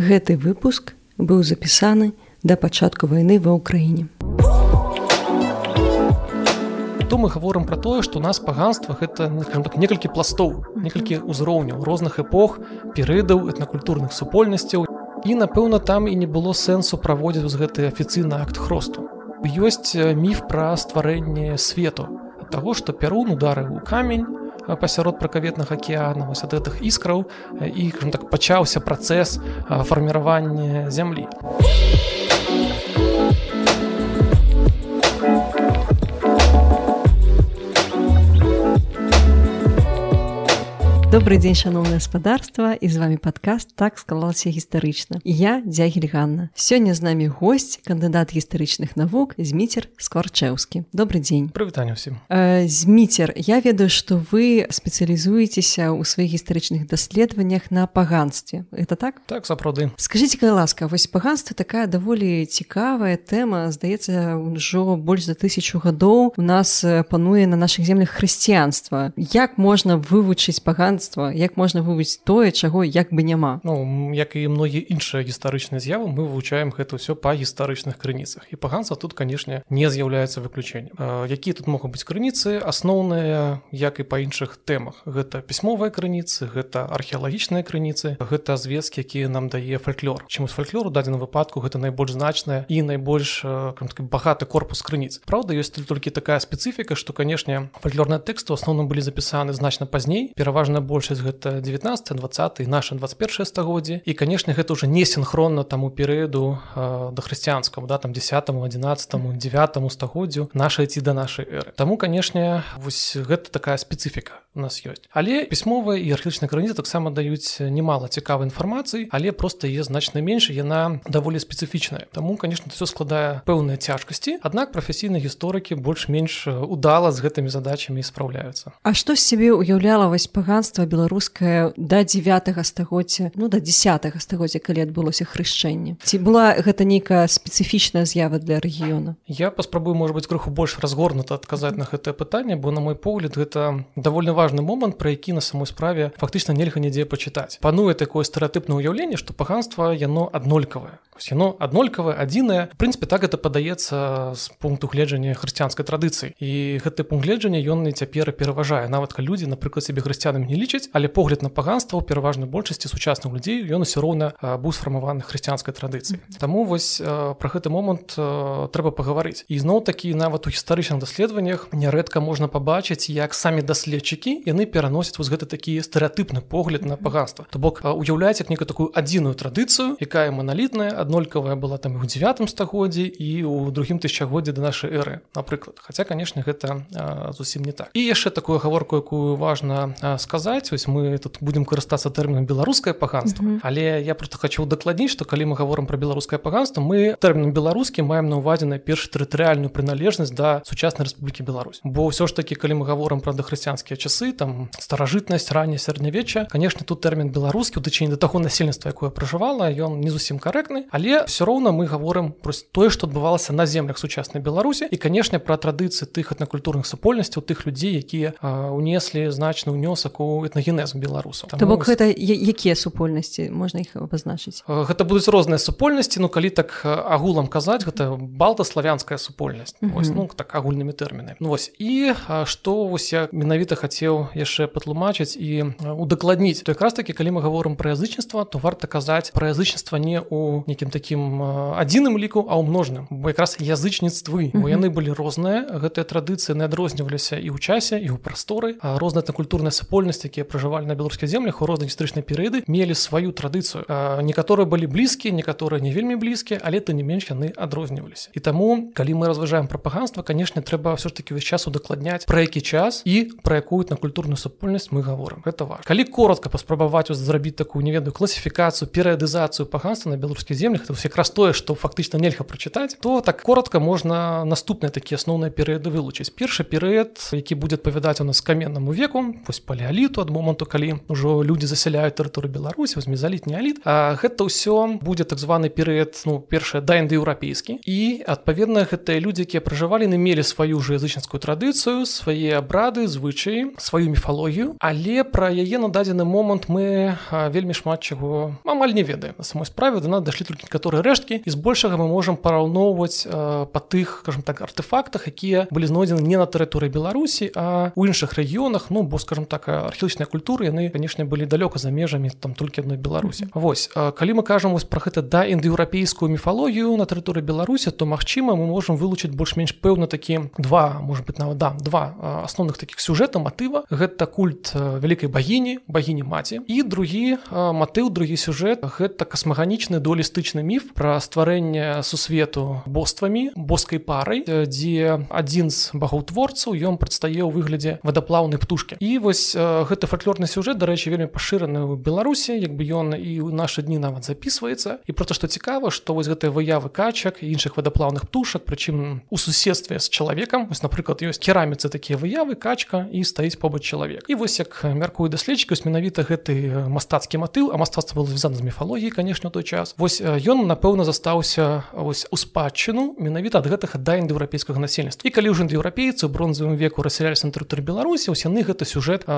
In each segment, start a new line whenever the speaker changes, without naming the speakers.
Гэты выпуск быў запісаны да пачатку вайны ва ўкраіне.
То мы гаворым пра тое, што у нас паганства гэта так, некалькі пластоў, некалькі ўзроўняў розных эпох, перыядаў этнакультурных супольнасцяў. І напэўна, там і не было сэнсу праводзіць гэты афіцыйны акт хросту. Ёсць міф пра стварэнне свету ад таго, што пярун ударыў у камень, пасярод пракаветнага акеана вось ад гэтых іскраў і так пачаўся працэс фарміравання зямлі.
Добрый дзень шаноўна гаспадарства і з вами падкаст так склалася гістарычна я дзягель Ганна. Сёння з намі госць кандыдат гістарычных навук зміцер скварчэўскі добрый дзень
прывітанне ўсім
э, зміцер я ведаю што вы спецыялізуецеся ў сваіх гістарычных даследаваннях на паганстве это так?
Так сапраўды.
Скажитеце кай ласка вось паганства такая даволі цікавая тэма здаецца ўжо больш за тысячу гадоў у нас пануе на наших землях хрысціянства як можна вывучыць паган мастацтва як можна вывуць тое чаго як бы няма.
Ну як і многія іншыя гістарычныя з'явы мы вывучаем гэта ўсё па гістарычных крыніцах. І паганца тут канешне не з'яўляецца выключэннем. Якія тут могуць быць крыніцы? Асноўныя як і па іншых тэмах. Гэта пісьмовыя крыніцы гэта археалагічныя крыніцы гэта звесткі якія нам дае фальклор. Чаму з фальклору дадзеным выпадку гэта найбольш значная і найбольш багаты корпус крыніц. Праўда ёсць толькі такая спецыфіка што канешне фальклорныя тэксты ў асноўным былі запісаны значна пазней. Пераважна большасць гэта 19 20 наша 21 стагоддзе і канешне гэта уже не синхронна таму перыяду э, да хрысціянскаму да там 10 11 9 стагоддзю нашай ці да нашай эры. Таму канешне вось гэта такая спецыфіка у нас ёсць. Але пісьмовая і архічная крыніца таксама даюць немало цікавай інфармацыі але просто е значна менш яна даволі спецыфічная. Таму конечно все складае пэўныя цяжкасці аднак прафесійныя гісторыкі больш-менш удала з гэтымі задачамі спраўляюцца
А што з сябе уяўляла вось паганства грамадства беларускае да 9 стагоддзя ну да 10 стагоддзя калі адбылося хрышчэнне. Ці была гэта нейкая спецыфічная з'ява для рэгіёна?
Я паспрабую может быть крыху больш разгорнута адказаць на гэтае пытанне бо на мой погляд гэта даволі важны момант пра які на самой справе фактычна нельга нідзе пачытаць. Пануе такое стэеатыпна ўяўленне што паганства яно аднолькавае. Яно аднолькавае адзінае. Прынпе так это падаецца з пункту гледжання хрысціянскай традыцыі. І гэты пункт гледжання ён і цяпер пераважае. Нават людзі напрыклад себе хрысціянам не лічаць але погляд на паганства ў пераважнай большасці сучасных людзей ён усё роўна быў сфармаваны хрысціянскай традыцыі Таму вось пра гэты момант трэба пагаварыць. І зноў такі нават у гістарычных даследаваннях нярэдка можна пабачыць як самі даследчыкі яны пераносяць вось гэты такі стэеатыпны погляд на паганства. То бок уяўляць як некую такую адзіную традыцыю якая маналітная аднолькавая была там у девятым стагоддзі і у другім тысячагоддзе да нашай эры напрыклад. Хаця канешне гэта зусім не так. І яшчэ такую гаворку якую важна сказаць вось мы тут будем карыстацца тэрмінам беларускае паганство mm -hmm. але я просто хочу дакладніць што калі мы гаворым про беларускае паганство мы тэрмінам беларускі маем на увазе на перш тэрытарыяльную прыналежнасць да сучаснай Рэспублікі Беларусь. Бо ўсё ж таки калі мы гаворым про дахрысціянскія часы там старажытнасць ранняе сярэднявечча конечно тут тэрмін беларускі у дачыне да таго насельніцтва якое пражывала ён не зусім карэктны. Але все роўна мы гаворым про тое што адбывалася на землях сучаснай беларусі і канешне пра традыцыі тых этнакультурных супольнасцяў тых людзей якія унеслі значны ўнёсак у этнагенез беларусаў
То бок гэта якія супольнасці можна іх абазначыць?
Гэта будуць розныя супольнасці Ну калі так агулам казаць гэта балта-славянская супольнасць. Mm -hmm. ось, ну так агульнымі тэрмінамі. Ну, вось і што вось я менавіта хацеў яшчэ патлумачыць і удакладніць. То якраз таки калі мы гаворым пра язычніцтва то варта казаць пра язычніцтва не у нейкім такім адзіным ліку а ў множным. Бо якраз язычніцтвы бо яны былі розныя гэтыя традыцыі не адрозніваліся і ў часе і ў прасторы. Розная та культурная супольнасць якія пражывалі на беларускіх землях у розныя гістарычныя перыяды мелі сваю традыцыю некаторыя былі блізкія некаторыя не вельмі блізкія але ты не менш яны адрозніваліся і таму калі мы разважаем пра паганства канешне трэба ўсё ж таки ўвесь час удакладняць пра які час і пра якую на культурную супольнасць мы гаворым это важ калі коротко паспрабаваць зрабіць такую не ведаю класіфікацыю перыядызацыю паганства на беларускіх землях это якраз тое што фактычна нельга прачытаць то так коротко можна наступныя такія асноўныя перыяды вылучыць першы перыяд які будзе адпавядаць у нас каменнаму веку пусть палеаліту ад моманту калі ўжо людзі засяляюць тэрыторыю Беларусі мезаліт неаліт А гэта ўсё будзе так званы перыяд ну першае да індаеўрапейскі і адпаведна гэтыя людзі якія пражывалі не мелі сваю ж язычніцкую традыцыю свае абрады звычаі сваю міфалогію але пра яе на дадзены момант мы вельмі шмат чаго амаль не ведаем. На самой справе да нас дашлі толькі некаторыя рэшткі. І збольшага мы можемм параўноўваць па тых скажем так артефактах якія былі знойдзены не на тэрыторыі беларусі а у іншых рэгіёнах ну бо скажем так археічныя культуры яны канешне былі далёка за межамі там толькі адной беларусі Вось калі мы кажам вось про гэта да індаеўрапейскую міфалогію на тэрыторыі беларусі то магчыма мы можемм вылучыць больш-менш пэўна такі два может быть нават да два асноўных таких сюжэта матыва. Гэта культ вялікай багіні багіні маці. І другі матыў другі сюжэт гэта касмаганічны долістычны міф пра стварэнне сусвету боствамі боскай парай дзе адзін з багоўтворцаў ён прадстае ў выглядзе вадаплаўнай птушкі. І вось гэты фальклорны сюжэт дарэчы вельмі пашыраны ў беларусі як бы ён і ў нашы дні нават записывается. І просто што цікава што вось гэтыя выявы качак іншых вадаплаўных птушак прычым у суседстве з чалавекам вось напрыклад ёсць кераміцы такія выявы качка і стаіць побач чалавек і вось як мяркую даследчыка менавіта гэты мастацкі матыў а мастацтва было звязана з міфалогіяй конечно той час. Вось ён напэўна застаўся ось у спадчыну менавіта ад гэтага да індаеўрапейскага насельніцтва. І калі ўжо індаеўрапейцы бронзавым веку рассяляліся на тэрыторыі беларусі ось яны гэты сюжэт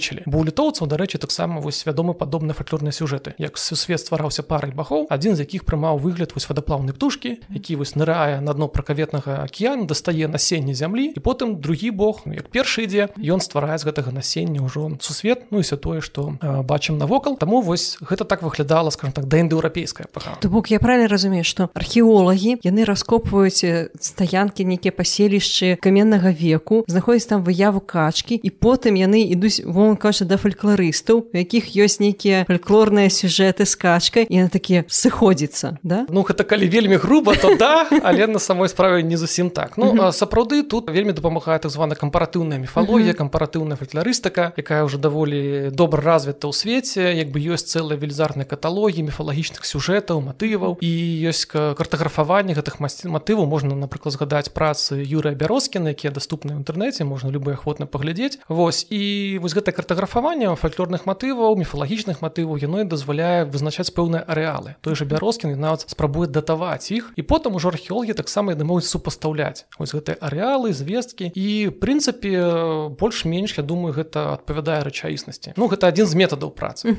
запазычылі бо у літоўцаў дарэчы таксама вось вядомы падобны фальклорныя сюжэты як сусвет ствараўся парай бахоў адзін з якіх прымаў выгляд вось вадаплаўнай птушкі які вось нырае на дно пракаветнага акіяна дастае насенне зямлі і потым другі бог ну, як першы ідзе ён стварае з гэтага насення ўжо сусвет ну і все тое што бачым навокал. Таму вось гэта так выглядала скажем так да індаеўрапейская
то бок я правильно разумею што археолагі яны раскопваюць стаянкі нейкія паселішчы каменнага веку знаходзяць там выяву качкі і потым яны ідуць вон кажа да фальклорыстаў у якіх ёсць нейкія фальклорныя сюжэты з качкай і на такія сыходзіцца да?
Ну гэта калі вельмі груба то да але на самой справе не зусім так. Ну сапраўды тут вельмі дапамагае так звана кампаратыўная міфалогія кампаратыўная фальклорыстыка якая ўжо даволі добра развіта ў свеце як бы ёсць цэлая велізарная каталогі міфалагічных сюжэтаў матываў і ёсць картаграфаванне гэтых масці матываў. Можна напрыклад згадаць працы юрыя бярозкіна якія даступны ў інтэрнэце можна любы ахвотна паглядзець. Вось і вось гэта картаграфаванне фальклорных матываў міфалагічных матываў яно дазваляе вызначаць пэўныя арэалы той же бярозкін нават спрабуе датаваць іх і потым ужо археолагі таксама яны могуць супастаўляць вось гэтыя арэалы звесткі і прынцыпе больш-менш я думаю гэта адпавядае рэчаіснасці Ну гэта адзін з метадаў працы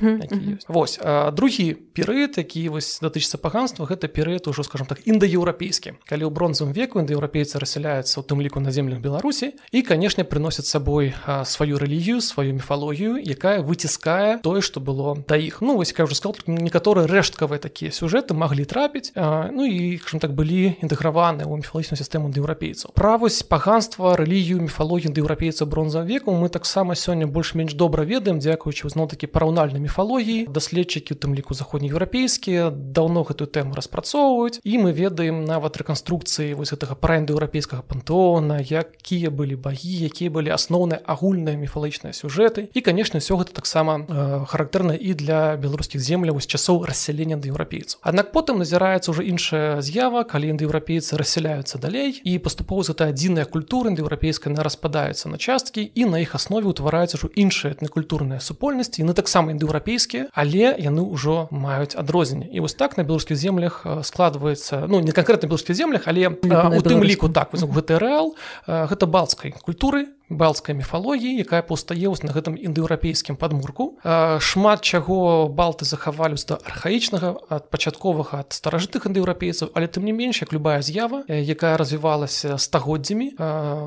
Вось другі перыяд які вось датычыцца паганства гэта перыяд ужо скажем так індаеўрапейскі калі ў бронзавым веку індаеўрапейцы рассяляюцца у тым ліку на землях беларусі і канешне прыносяць сабой сваю рэлігію сваю міфалогію якая выціскае тое што было да іх ну вось кажу сказал некаторыя рэшткавыя такія сюжэты маглі трапіць ну і так былі інтэграваны ў міфалагічную сістэму еўрапейцаў правасць паганства рэлігію міфалогію еўрапейцаў бронза веку мы таксама сёння больш-менш добра ведаем дзякуючы зноў такі параўнальнай міфалогіі. Даследчыкі у тым ліку заходнееўрапейскія даўно гэтую тэму распрацоўваюць і мы ведаем нават рэканструкцыі вось гэтага парэнда еўрапейскага пантона якія былі багі якія былі асноўныя агульныя міфалагічныя сюжэты і канешне все гэта таксама э, характэрна і для беларускіх земляў з часоў рассялення да еўрапейцаў аднак потым назіраецца ўжо іншая з'ява калі індаеўрапейцы рассяляюцца далей і паступова гэта адзіная культура індаеўрапейская на распадаюцца на часткі і на іх аснове ўтвараюцца ўжо іншыя этнакультурныя супольнасці яны таксама індаеўрапейскія але яны ўжо маюць адрозненне. І вось так на беларускіх землях складваецца ну не канкрэтна беларускіх землях але у тым ліку так гэты рэал гэта балцкай культуры балцкай міфалогіі якая паўстае на гэтым індаеўрапейскім падмурку. Шмат чаго балты захавалі да архаічнага ад пачатковага ад старажытых індаеўрапейцаў але тым не менш як любая з'ява якая развівалася стагоддзямі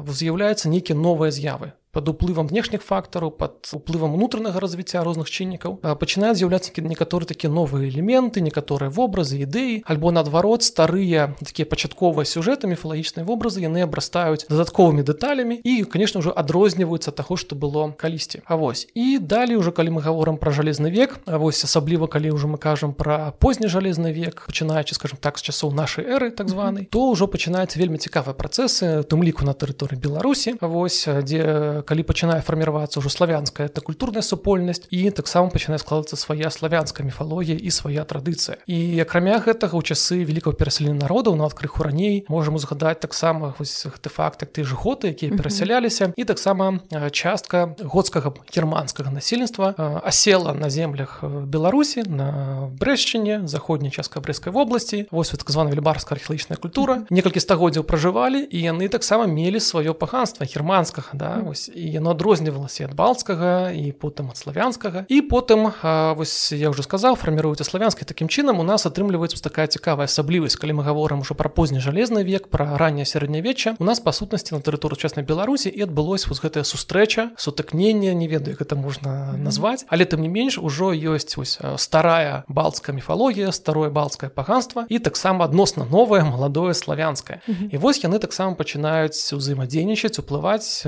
з'яўляецца нейкія новыя з'явы под уплывам внешніх фактараў под уплывам унутранага развіцця розных чыннікаў пачынаюць з'яўляцца некаторы такія новыя элементы некаторыя вобразы ідэі альбо наадварот старыя такія пачатковыя сюжэты міфалагічныя вобразы яны абрастаюць дадатковымі дэталямі і конечно ўжо адрозніваюцца таго што было калісьці А вось і далей уже калі мы гаворам пра жалезны век А вось асабліва калі ўжо мы кажам пра позні жалезны век пачынаючы скажем так з часоў нашай эры так званай то ўжо пачынаюць вельмі цікавыя працэсы тым ліку на тэрыторыі беларусі вось дзе калі пачынае фарміравацца ўжо славянская это культурная супольнасць і таксама пачынае складацца свая славянская міфалогія і свая традыцыя. І акрамя гэтага ў часы великкаго перасялення народаў нават крыху раней можам узгадаць таксама гэты факт як ты ж готы якія перасяляліся і таксама частка годскага германскага насельніцтва асела на землях беларусі на брэшчыне заходняй частка брэскай вобласці. Вось так званая лібарская археалагічная культура. Некалькі стагоддзяў пражывалі і яны таксама мелі сваё паганства германскага да вось і яно адрознівалася ад балцкага і потым ад славянскага. І потым вось я уже сказаў фарміруецца славянскай такім чынам у нас атрымліваецца такая цікавая асаблівасць. Калі мы гаворым ужо пра позні жалезны век пра ранняе сярэднявечча у нас па сутнасці на тэрыторыю часнай беларусі і адбылось вось гэтая сустрэча сутыкнення не ведаю гэта можна назваць. Але тым не менш ужо ёсць вось старая балцкая міфалогія старое балцкае паганства і таксама адносна новое маладое славянскае. І вось яны таксама пачынаюць узаемадзейнічаць уплываць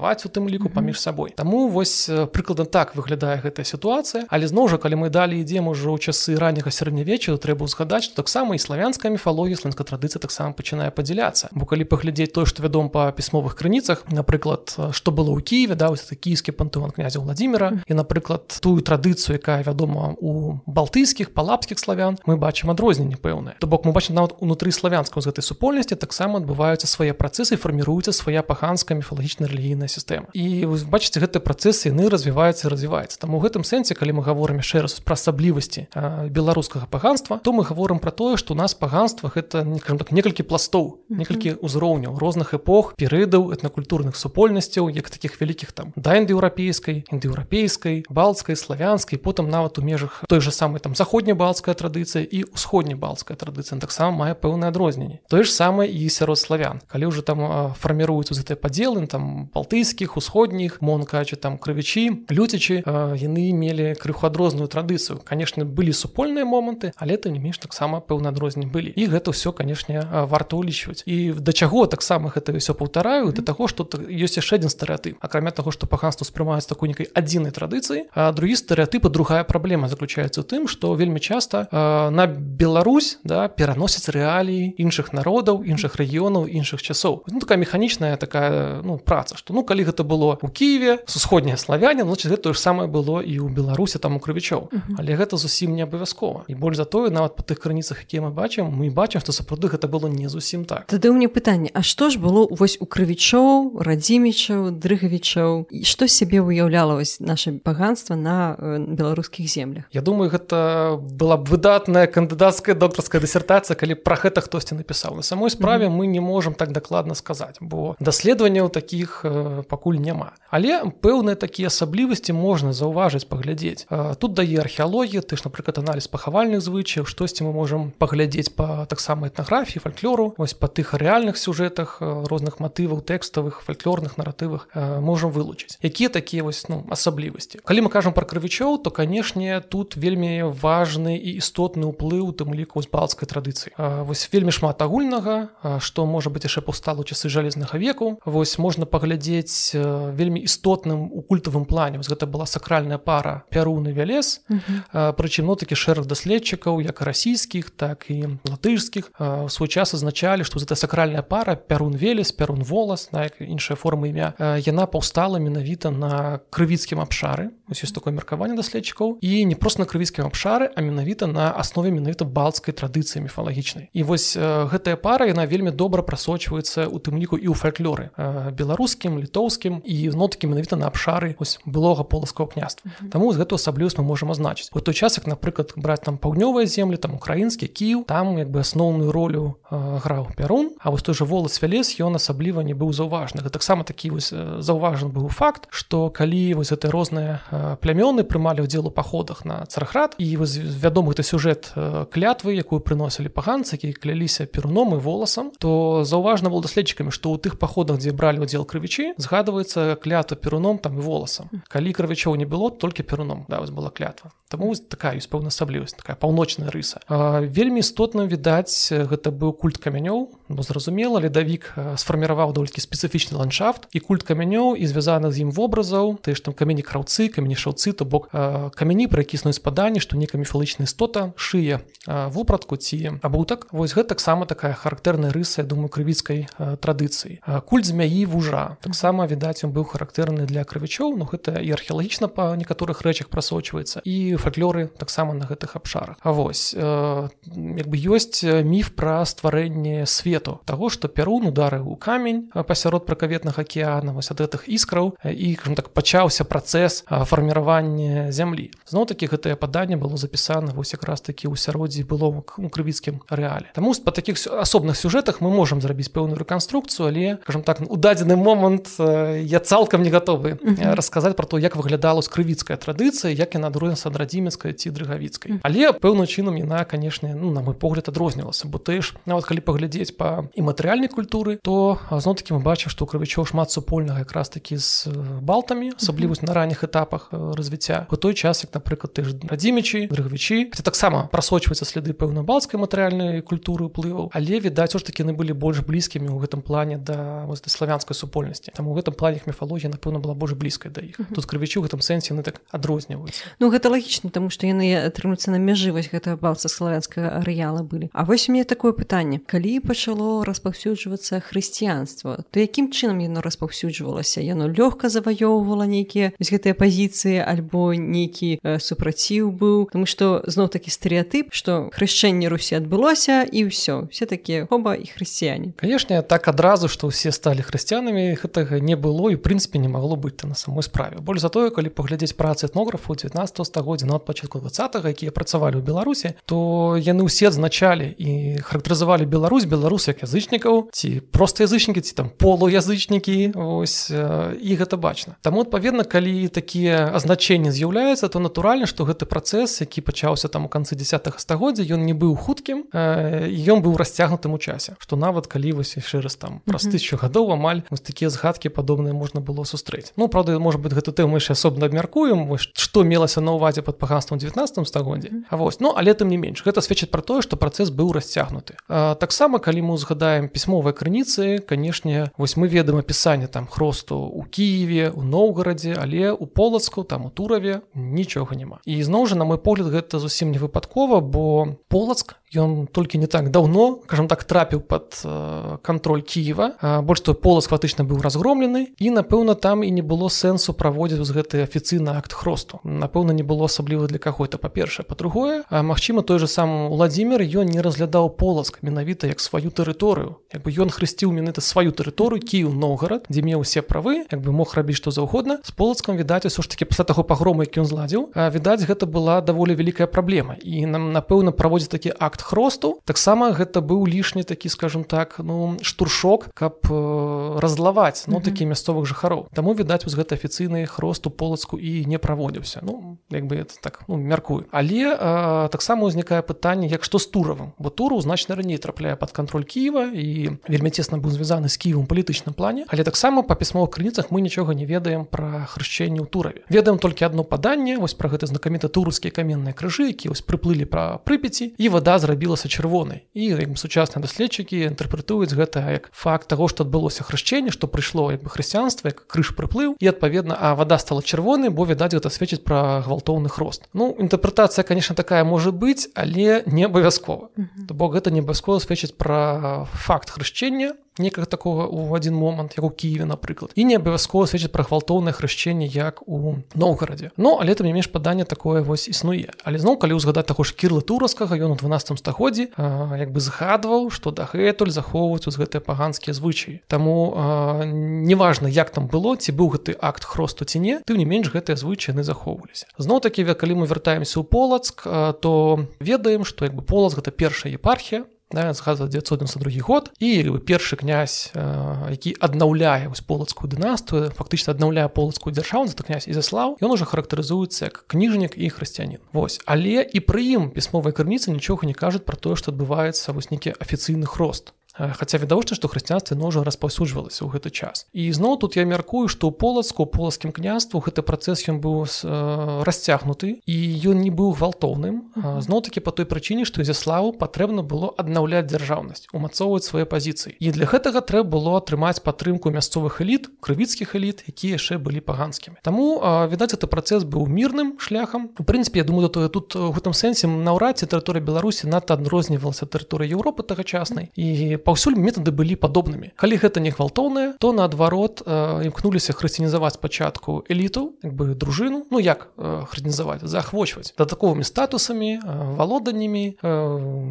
канфліктаваць у тым ліку паміж сабой Таму вось прыкладна так выглядае гэтая сітуацыя. Але зноў жа калі мы далі ідзем ужо ў часы ранняга сярэднявечча трэба ўзгадаць што таксама і славянская міфалогія славянска традыцыя таксама пачынае падзяляцца. Бо калі паглядзець тое што вядом па пісьмовых крыніцах напрыклад што было ў Киеве да вось кійскі пантеон князя владимира і напрыклад тую традыцыю якая вядома у балтыйскіх палапскіх славян мы бачым адрозненне пэўнае. То бок мы бачым нават унутры славянска з гэтай супольнасці таксама адбываюцца свае працэсы фарміруецца свая паганская міфалагічная рэлігійная сістэма і вы бачыце гэты працэс яны развіваюцца развіваецца там у гэтым сэнсе калі мы гаворым яшчэ раз пра асаблівасці беларускага паганства то мы гаворым про тое што у нас паганства гэта не кажам так некалькі пластоў некалькі ўзроўняў розных эпох перыядаў этнакультурных супольнасцяў як таких вялікіх там да індаеўрапейскай індаеўрапейскай балцкай славянскай потым нават у межах той же самой там заходнебалцкая традыцыя і усходнебалцкая традыцыя таксама мае пэўнае адрозненне. Тое ж самае і сярод славян. Калі ўжо там фарміруюцца гэтыя падзелы там балтыйскіх усходніх монкачы там крывічі люцічы яны мелі крыху адрозную традыцыю конечно былі супольныя моманты але ты не менш таксама пэўна адрозненне былі. І гэта ўсё канешне варта ўлічваць. І да чаго таксама гэта ўсё паўтараю да таго што ёсць яшчэ адзін стэеатып акрамя таго што паганства спрымаюць такой некай адзінай традыцыі а другі стэеатып другая праблема заключаецца ў тым што вельмі часта на Беларусь да пераносяць рэаліі іншых народаў іншых рэгіёнаў іншых часоў. Ну, такая механічная такая ну праца што ну калі гэта было у Киеве с усходняя славяне значит гэта ж самае было і ў беларусе там у крывічоў але гэта зусім не абавязкова. І больш затое нават па тых крыніцах якія мы бачым мы бачым што сапраўды гэта было не зусім так.
Тады ў мне пытанне А што ж было вось у крывічоў радзімічаў дрыгавічаў? І што сябе выяўляла вось наше паганства на беларускіх землях?
Я думаю гэта была б выдатная кандыдацкая доктарская дысертацыя калі пра гэта хтосьці напісаў. На самой справе mm -hmm. мы не можемм так дакладна сказаць бо даследаванняў таких э, пакуль няма але пэўныя такія асаблівасці можна заўважыць паглядзець. Тут дае археалогія ты ж напрыклад аналіз пахавальных звычаяў штосьці мы можемм паглядзець па таксама этнаграфіі фальклору вось па тых рэальных сюжэтах розных матываў тэкставых фальклорных наратывах можам вылучыць. Якія такія вось ну асаблівасці? Калі мы кажам пра крывічоў то канешне тут вельмі важны і істотны ўплыў тым ліку з балцкай традыцыі. Вось вельмі шмат агульнага што можа быць яшчэ паўстала часы жалезнага веку. Вось можна паглядзець вельмі істотным у культавым плане. Вось гэта была сакральная пара пяруны вялез прычым ну такі шэраг даследчыкаў як расійскіх так і латышскіх у свой час азначалі што гэта сакральная пара пярун велес пярун волас на іншая форма імя яна паўстала менавіта на крывіцкім абшары ось ёсць такое меркаванне даследчыкаў і не проста на крывіцкім абшары а менавіта на аснове менавіта балцкай традыцыі міфалагічнай і вось гэтая пара яна вельмі добра прасочваецца у тым ліку і ў фальклоры беларускім літоўскім і ноткі менавіта на абшары ось былога поласкаго княства. Таму з гэту асаблівасць мы можам азначыць. У той час як напрыклад браць там паўднёвыя землі там украінскі кіў там як бы асноўную ролю граў пярун А вось той же волас вялез ён асабліва не быў заўважны. Таксама такі вось заўважан быў факт што калі вось это розныя плямёны прымалі ўдзел у паходах на цархрад і вядомы это сюжэт клятвы якую прыносілі паганцы які кляліся перуном і воласам то заўважна был даследчыкамі што ў тых паходах дзе бралі удзел крывічы згадваецца клятва перуном там і воласам калі крывічоў не было толькі перуном. Да вось была клятва. Таму такая ёсць пэўна асаблівасць такая паўночная рыса. Вельмі істотна відаць гэта быў культ камянёў бо зразумела ледавік сфарміраваў долькі спецыфічны ландшафт і культ камянёў і звязаны з ім вобразаў ты ж там камені краўцы камені шаўцы то бок камяні пра кісныя спаданні што нейка міфалычная істота шые вопратку ці абутак вось гэта таксама такая характэрная рыса думаю крывіцкай традыцыі. Культ змяі вужа таксама відаць ён быў характэрны для крывічоў Ну гэта і археалагічна па некаторых рэчах прасочваецца і фальклоры таксама на гэтых абшарах. А вось як бы ёсць міф пра стварэнне свету таго што пярун удары ў камень пасярод пракаветнага акеана вось ад гэтых іскраў і так пачаўся працэс фарміравання зямлі зноў такі гэтае паданне было запісана вось якраз такі ў сяроддзі было у крывіцкім рэале Таму па такіх асобных сюжэтах мы можемм зрабіць пэўную рэканструкцыю але кажам так у дадзены момант я цалкам не гатовы расказаць про то як выглядала скрывіцкая традыцыя як яна адрознецца ад радзімецкай ці дрыгавіцкай але пэўным чынам яна канешне ну на мой погляд адрознілася. Бо ты ж нават калі паглядзець па і матэрыяльнай культуры то зноў таки мы бачым што крывічоў шмат супольнага якраз такі з балтамі асаблівасць на ранніх этапах развіцця. У той час як напрыклад ты ж радзімічы дрыгавічы таксама прасочваецца следы пэўна балцкай матэрыяльнай культуры ўплываў але відаць ж таки яны былі больш блізкімі ў гэтым плане да вось да славянскай супольнасці. Там у гэтым плане міфалогія напэўна была больш блізкай да іх. Тут крывічу гэтым сэнсе яны так адрозніваюць
Ну гэта лагічна тому што яны атрымуюцца на мяжы вось гэта балца славянскага арэала былі. А вось мне такое пытанне. Калі пачало распаўсюджвацца хрысціянства. То якім чынам яно распаўсюджвалася? Яно лёгка заваёўвала нейкія гэтыя пазіцыі альбо нейкі супраціў быў? Тому што зноў такі стэеатып што хрышчэнне русі адбылося і ўсё. Все такія хоба і хрысціяне.
Канешне так адразу што ўсе сталі хрысціянамі гэтага не было і прынцыпе не магло быць на самой справе. Больш затое калі паглядзець працы этнографу 19 стагоддзя на пачатку 20 якія працавалі ў беларусі то яны ўсе адзначалі і характарызавалі Беларусь беларус як язычнікаў ці просто язычнікі ці там полуязычнікі ось і гэта бачна. Таму адпаведна калі такія азначэнні з'яўляюцца то натуральна што гэты працэс які пачаўся там у канцы 10 стагоддзя ён не быў хуткім ён быў расцягнутым у часе. Што нават калі вось яшчэ раз там праз тысячу гадоў амаль вось такія згадкі падобныя можна было сустрэць. Ну правда можа быть гэту тэму яшчэ асобна абмяркуем што мелася на ўвазе под паганствам 19 стагоддзе А вось ну але тым не менш гэта сведчыць пра тое што працэс быў расцягнуты. Таксама калі мы узгадаем пісьмовыя крыніцы канешне вось мы ведаем апісанне там хросту у Киеве у Ноўгарадзе але у полацку там у тураве нічога няма. І зноў жа на мой погляд гэта зусім не выпадкова бо полацк ён толькі не так даўно кажам так трапіў под э, контроль Киева. Больш той полас фактычна быў разгромлены і напэўна там і не было сэнсу праводзіць з гэты афіцыйны акт хросту. Напэўна не было асабліва для каго-то па-першае. Па-другое Мачыма той же сам владимир ён не разглядаў полацк менавіта як сваю тэрыторыю. Як бы ён хрысціў менавіта сваю тэрыторыю Кіў Ноўгарад дзе меў усе правы як бы мог рабіць што заўгодна. З полацкам відаць усё ж таки пасля таго пагрому які ён зладзіў відаць гэта была даволі вялікая праблема. І нам напэўна праводзіць такі акт хросту. Таксама гэта быў лішні такі скажем так ну штуршок каб э, разлаваць ну такі мясцовых жыхароў. Таму відаць вось гэта афіцыйны хросту полацку і не праводзіўся. Ну як бы это так ну, мяркую. Але э, таксама ўзнікае пытанне як што з туравым. Бо туру значна раней трапляе под контроль Киева і вельмі цесна быў звязаны з кіевым палітычным плане але таксама па пісьмовых крыніцах мы нічога не ведаем пра хрышчэнне ў тураве. Ведаем толькі одно паданне вось пра гэта знакаміта турускія каменныя крыжы які вось прыплылі пра прыпяці і вода зрабілася чырвонай. І сучасныя даследчыкі інтэрпрэтуюць гэта як факт того што адбылося хрышчэнне што прыйшло як бы хрысціянства як крыж прыплыў і адпаведна а вода стала чырвонай бо відаць гэта сведчыць пра гвалтоўны хрост. Ну інтэрпрэтацыя конечно такая можа быць але не абавязкова. То бок гэта не абавязкова сведчыць пра факт хрышчэння некага такого у один момант як у Киеве напрыклад і не абавязкова сведчыць пра гвалтоўнае хрышчэнне як у Ноўгарадзе Ну але там не менш паданне такое вось існуе але зноў калі ўзгадаць таго ж кірлы тураскага ён у 12 стагоддзі як бы згадваў што дагэтуль захоўваюць з гэтыя паганскія звычаі. Таму неважна як там было ці быў гэты акт хросту ці не тым не менш гэтыя звычайны захоўваліся. Зноў такі калі мы вяртаемся ў полацк то ведаем што як бы полац гэта першая епархія да, згадва 992 год. І першы князь які аднаўляе вось полацкую дынастыю фактычна аднаўляе полацкую дзяржаву за князь ізяслаў ён уже характарызуецца як кніжнік і хрысціянін Вось але і пры ім пісьмовай крыніцы нічога не кажуць пра тое што адбываецца вось нейкі афіцыйны хрост хаця відавочна што хрысціянства ножа распаўсюджвалася ў гэты час. І зноў тут я мяркую што ў полацку полацкім княству гэты працэс ён быў расцягнуты і ён не быў гвалтоўным зноў такі по той прычыне што ізяславу патрэбна было аднаўляць дзяржаўнасць умацоўваць свае пазіцыі і для гэтага трэба было атрымаць падтрымку мясцовых эліт крывіцкіх эліт якія яшчэ былі паганскімі. Таму відаць это працэс быў мірным шляхам. У прынцыпе я думаю то тут у гэтым сэнсе наўрад ці тэрыторыя беларусі надта адрознівалася тэрыторыя Еўропы тагачаснай. І паўсюль метады былі падобнымі калі гэта не гвалтоўнае то наадварот імкнуліся хрысціянізаваць спачатку эліту як бы дружыну ну як хрысціянізаваць заахвочваць дадатковымі статусамі валоданнямі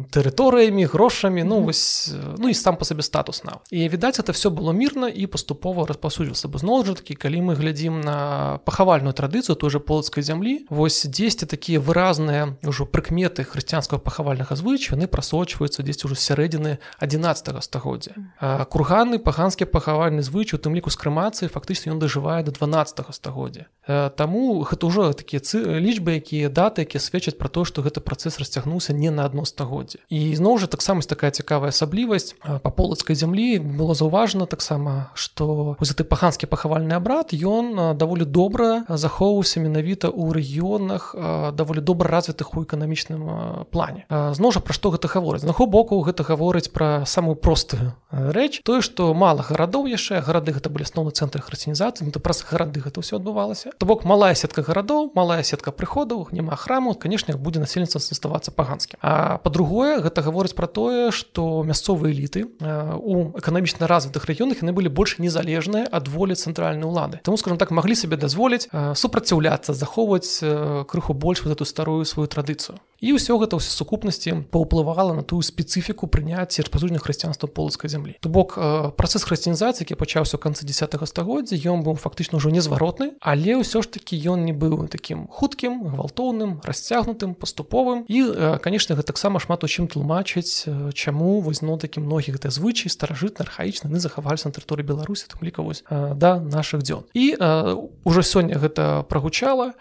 тэрыторыямі грошамі ну вось ну і сам па сабе статус нават і відаць это все было мірна і паступова распасудзіўся бы зноў жа такі калі мы глядзім на пахавальную традыцыю той же полацкай зямлі вось дзесьці такія выразныя ўжо прыкметы хрысціянскага пахавальнага звыч яны прасочваюцца дзесьці ўжо сярэдзіны 11 стагоддзя. Курганы паганскія пахавальны звыч у тым ліку з крэмацыі фактычна ён дажывае до 12 стагоддзя. Таму гэта ўжо такія лічбы якія даты якія сведчаць пра то што гэты працэс расцягнуўся не на адно стагоддзе. І зноў жа таксама такая цікавая асаблівасць па полацкай зямлі было заўважана таксама што гэты паханскі пахавальны абрад ён даволі добра захоўваўся менавіта ў рэгіёнах даволі добра развітых у эканамічным плане. Зноў жа пра што гэта гаворыць? Наго боку гэта гаворыць пра самую простую рэч тое што мала гарадоў яшчэ гарады гэта былі асноўны цэнтры хрысціянізацыі то праз гарады гэта ўсё адбывалася то бок малая сетка гарадоў малая сетка прыходаў няма храму канешне будзе насельніцтва заставацца паганскім а па-другое гэта гаворыць пра тое што мясцовыя эліты у эканамічна развітых рэгіёнах яны былі больш незалежныя ад волі цэнтральнай улады. Таму скажем так маглі сабе дазволіць супраціўляцца захоўваць крыху больш вот эту старую сваю традыцыю і ўсё гэта ўсе сукупнасці паўплывала на тую спецыфіку прыняцця распазуджання хрысціянства полацкай зямлі. То бок працэс хрысціянізацыі які пачаўся ў канцы 10 стагоддзя ён быў фактычна ўжо незваротны але ўсё ж такі ён не быў такім хуткім гвалтоўным расцягнутым паступовым. І канешне гэта таксама шмат у чым тлумачыць чаму возьно такі многіх гэта звычай старажытна архаічна не захаваліся на тэрыторыі беларусі там ліка вось да наших дзён. І ўжо сёння гэта прагучала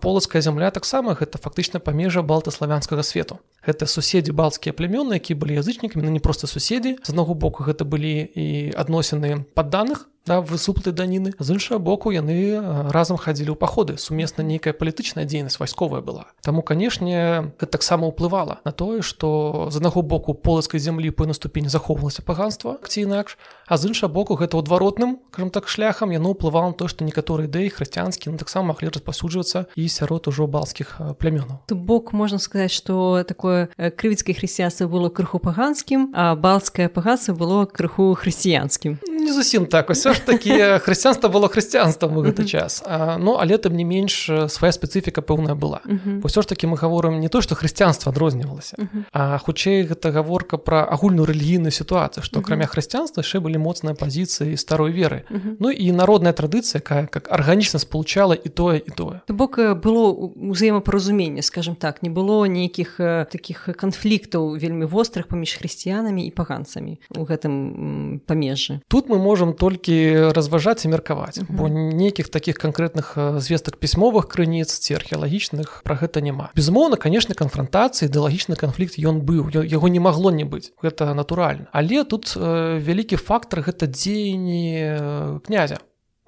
полацкая зямля таксама гэта фактычна памежа балтаславянскага свету. Гэта суседзі балцкія плямёны які былі язычнікамі на не проста суседзі з аднаго боку гэта былі і адносіны падданых да, высуплы даніны з іншага боку яны разам хадзілі ў паходы сумесна нейкая палітычная дзейнасць вайсковая была. Таму канешне таксама ўплывала на тое што з аднаго боку полацкай зямлі по наступені захоўвалася паганства ці інакш а з іншага боку гэта адваротным кажам так шляхам яно ўплывала на то што некаторыя ідэі хрысціянскі ну таксама маглі распасуджвацца і сярод ужо балцкіх плямёнаў
то бок можна сказаць што такое крывіцкае хрысціянства было крыху паганскім а балцкае паганство было крыху хрысціянскім
не зусім так ось ж такі хрысціянства было хрысціянствам у гэты час. А, ну але тым не менш свая спецыфіка пэўная была. Ўсё ж такі мы гаворым не то што хрысціянства адрознівалася а хутчэй гэта гаворка пра агульную рэлігійную сітуацыю што акрамя хрысціянства яшчэ былі моцныя пазіцыі старой веры. Ну і народная традыцыя якая как арганічна спалучала і тое і тое
бок было узаемапаразуменне скажем так. Не было нейкіх таких канфліктаў вельмі вострых паміж хрысціянамі і паганцамі у гэтым памежжы
тут мы можемм толькі разважаць і меркаваць uh -huh. бо нейкіх таких канкрэтных звестак пісьмовых крыніц ці археалагічных про гэта няма. Безумоўна конечно канфронтацыі ідэалагічны канфлікт ён быў яго не магло не быць гэта натуральна але тут э, вялікі фактор гэта дзеянні князя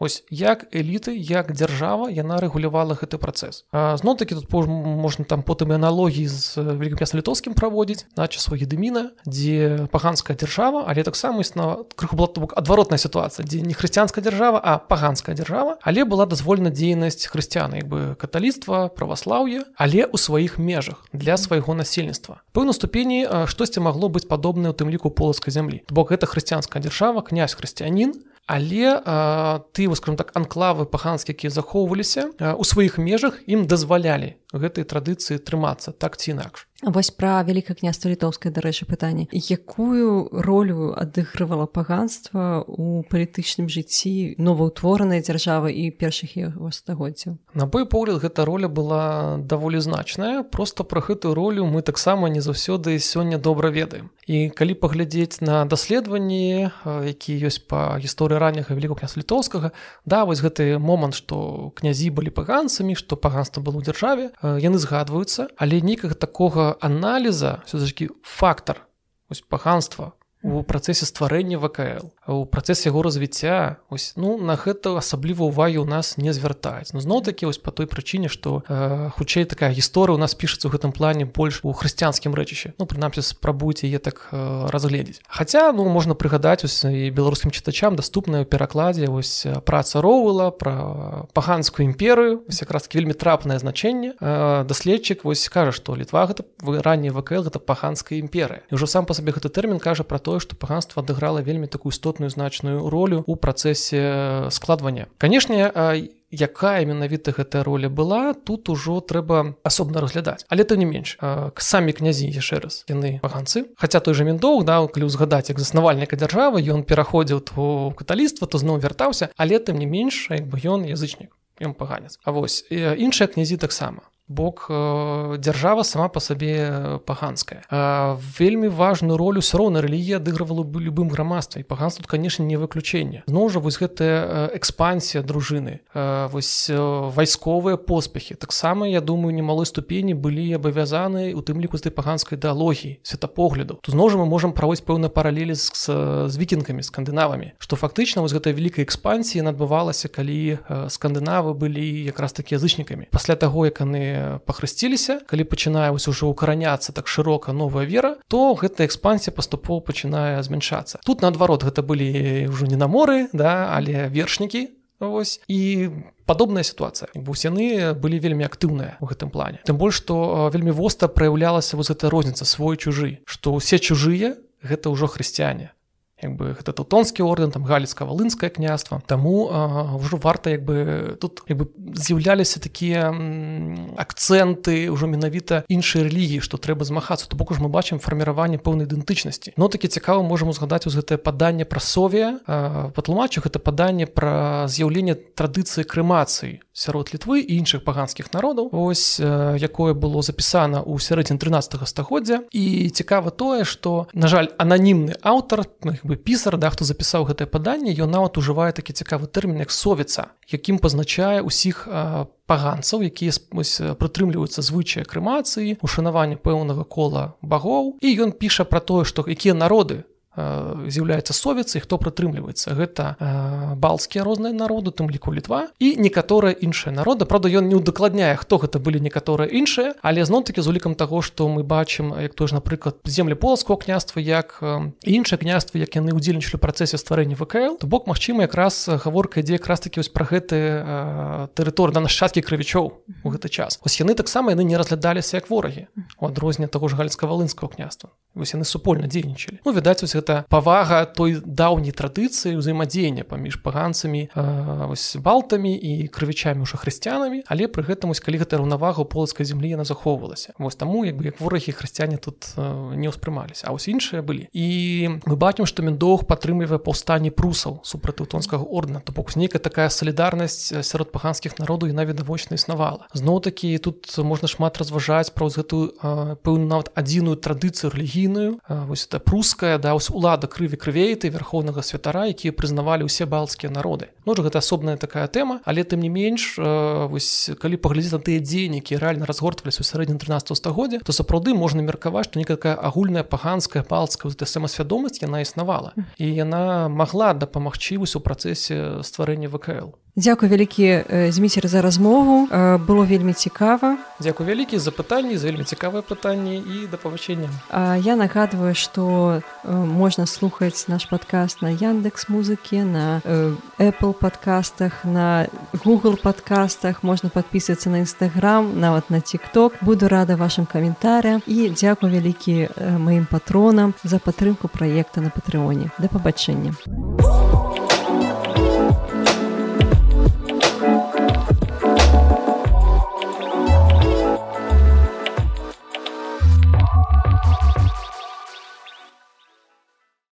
Ось як эліты як дзяржава яна рэгулявала гэты працэс. Зноў такі тут можна там потым і аналогіі з великкапясна літоўскім праводзіць на часу едыміна дзе паганская дзяржава але таксама існова крыху была бок адваротная сітуацыя дзе не хрысціянская дзяржава а паганская дзяржава але была дазволена дзейнасць хрысціяна як бы каталіцтва праваслаўе але ў сваіх межах для свайго насельніцтва. Пэўна ступені штосьці магло быць падобна у тым ліку полацкай зямлі. Бок гэта хрысціянская дзяржава князь хрысціянін але а, ты скажем так анклавы паханскія якія захоўваліся у сваіх межах ім дазвалялі гэтай традыцыі трымацца так ці інакш
вось пра вялікае княства літоўскае дарэчы пытанне. Якую ролю адыгрывала паганства у палітычным жыцці новаўтворанай дзяржавы і першых яго стагоддзяў?
На бой погляд гэта роля была даволі значная просто пра гэтую ролю мы таксама не заўсёды сёння добра ведаем. І калі паглядзець на даследаванні які ёсць па гісторыі ранняга вялікого княс літоўскага да вось гэты момант што князі былі паганцамі што паганства было ў дзяржаве яны згадваюцца але нейкага такога аналіза все ж таки фактор паганства у працэсе стварэння вКл у працэсе яго развіцця ось ну на гэта асабліва увагі у нас не звяртаюць ну зноў такі вось по той прычыне што э, хутчэй такая гісторыя у нас пішацца ў гэтым плане больш у хрысціянскім рэчыще ну прынамсі спрабуйце яе так э, разгледзець Хаця ну можна прыгадаць ось і беларускім чытачам даступная ў перакладзе вось праца роула пра паганскую імперыю ось якраз вельмі трапнае значэнне э, даследчык вось кажа што літва гэта раней вКл гэта паганская імперыя і ўжо сам па сабе гэты тэрмін кажа пра тое што паганства адыграла вельмі такую істотную значную ролю у працэсе складвання канешне якая менавіта гэтая роля была тут ужо трэба асобна разглядаць але то не менш самі князі яшчэ раз яны паганцы хаця той жа міндоў да калі узгадаць як заснавальніка дзяржавы ён пераходзіў то каталіцтва то зноў вяртаўся але тым не менш як бы ён язычнік ён паганец А вось іншыя князі таксама бок э, дзяржава сама по сабе паганская. Вельмі важную ролю все роўна рэлігія адыгрывала бы любым грамадстве. Паган тут конечно не выключэнне. Зноў жа вось гэтая экспансія дружыны вось вайсковыя поспехи таксама я думаю немалой ступені былі абавязаны у тым ліку з паганскай ідэалогіі светапогляду. То зноў жа мы можемм праводзіць пэўна паралелі з, з, з вікінгамі скандынавамі. Што фактычна вось гэтая вялікая экспансія адбывалася калі скандынавы былі якраз такі язычнікамі. Пасля таго як яны пахрысціліся калі пачынае вось ужо укараняцца так шырока новая вера то гэта экспансія паступова пачынае змяншацца тут наадварот гэта былі ўжо не на моры да але вершнікі Вось. і падобная сітуацыя бо яны былі вельмі актыўныя у гэтым плане. Тым больш што вельмі востра праяўлялася вось эта розніца свой чужы што ўсе чужыя гэта ўжо хрысціяне як бы гэта тутонскі орден там галіцка валынскае княства. Таму ўжо варта як бы тут як бы з'яўляліся такія акцэнты ўжо менавіта іншай рэлігіі што трэба змагацца. То бок уж мы бачым фарміраванне пэўнай ідэнтычнасці. Но такі цікава можам узгадаць уз гэтае паданне пра сове. Патлумачу гэта паданне пра з'яўленне традыцыі крэмацыі сярод літвы і іншых паганскіх народаў. Ось якое было запісана ў сярэдзін 13 стагоддзя. І цікава тое што на жаль ананімны аўтар ну, бы пісар да хто запісаў гэтае паданне ён нават ужывае такі цікавы тэрмін як совіца якім пазначае ўсіх паганцаў якія прытрымліваюцца звычая крэмацыі ушанавання пэўнага кола багоў. І ён піша пра тое што якія народы з'яўляецца совіцай хто прытрымліваецца. Гэта балцкія розныя народы тым ліку літва і некаторыя іншыя народы. Праўда ён не ўдакладняе хто гэта былі некаторыя іншыя але зноў-таки з улікам таго што мы бачым як той ж напрыклад землі полацкого княства як іншыя княствы як яны ўдзельнічалі працэсе стварэння ВКл то бок магчыма якраз гаворка ідзе якраз такі вось пра гэты тэрыторы на нашчадкі крывічоў у гэты час. Ось яны таксама яны не разглядаліся як ворагі у адрозне таго ж гальска валынскага княства. Вось яны супольна дзейнічалі. Ну відаць вось гэта павага той даўняй традыцыі ўзаемадзеяння паміж паганцамі балтамі і крывічамі ўжо хрысціянамі. Але пры гэтым ось калі гэта раўнавага полацкай зямлі яна захоўвалася. Вось таму як бы як ворагі хрысціяне тут не ўспрымаліся а ось іншыя былі. І мы бачым што міндоўг падтрымлівае паўстанні прусаў супраць тонскага ордна то бок нейкая такая салідарнасць сярод паганскіх народаў і навідавочна існавала. Зноў-такі тут можна шмат разважаць праз гэтую пэўную нават адзіную традыцыю рэлігійную. Вось это пруская да вось улада крыві крывейты верхоўнага святара якія прызнавалі ўсе балцкія народы. Ну гэта асобная такая тэма але тым не менш вось калі паглядзець на тыя дзеянні які рэальна разгортваліся ў сярэднім 13 стагоддзя то сапраўды можна меркаваць што некакая агульная паганская палцкая самасвядомасць яна існавала. І яна магла дапамагчы вось у працэсе стварэння ВКл
Дзякуй вялікі зміцер за размову было вельмі цікава
Дзякуй вялікі за пытанні з вельмі цікавыя пытанні і дапавышэння
Я нагадваю што можна слухаць наш падкаст на яндекс музыкі на Apple падкастах на Google падкастах можна подписывацца на нстаграм нават на тикток буду рада вашим каментарям і дзякуй вялікі маім патронам за падтрымку праекта на патрыоне да пабачэння.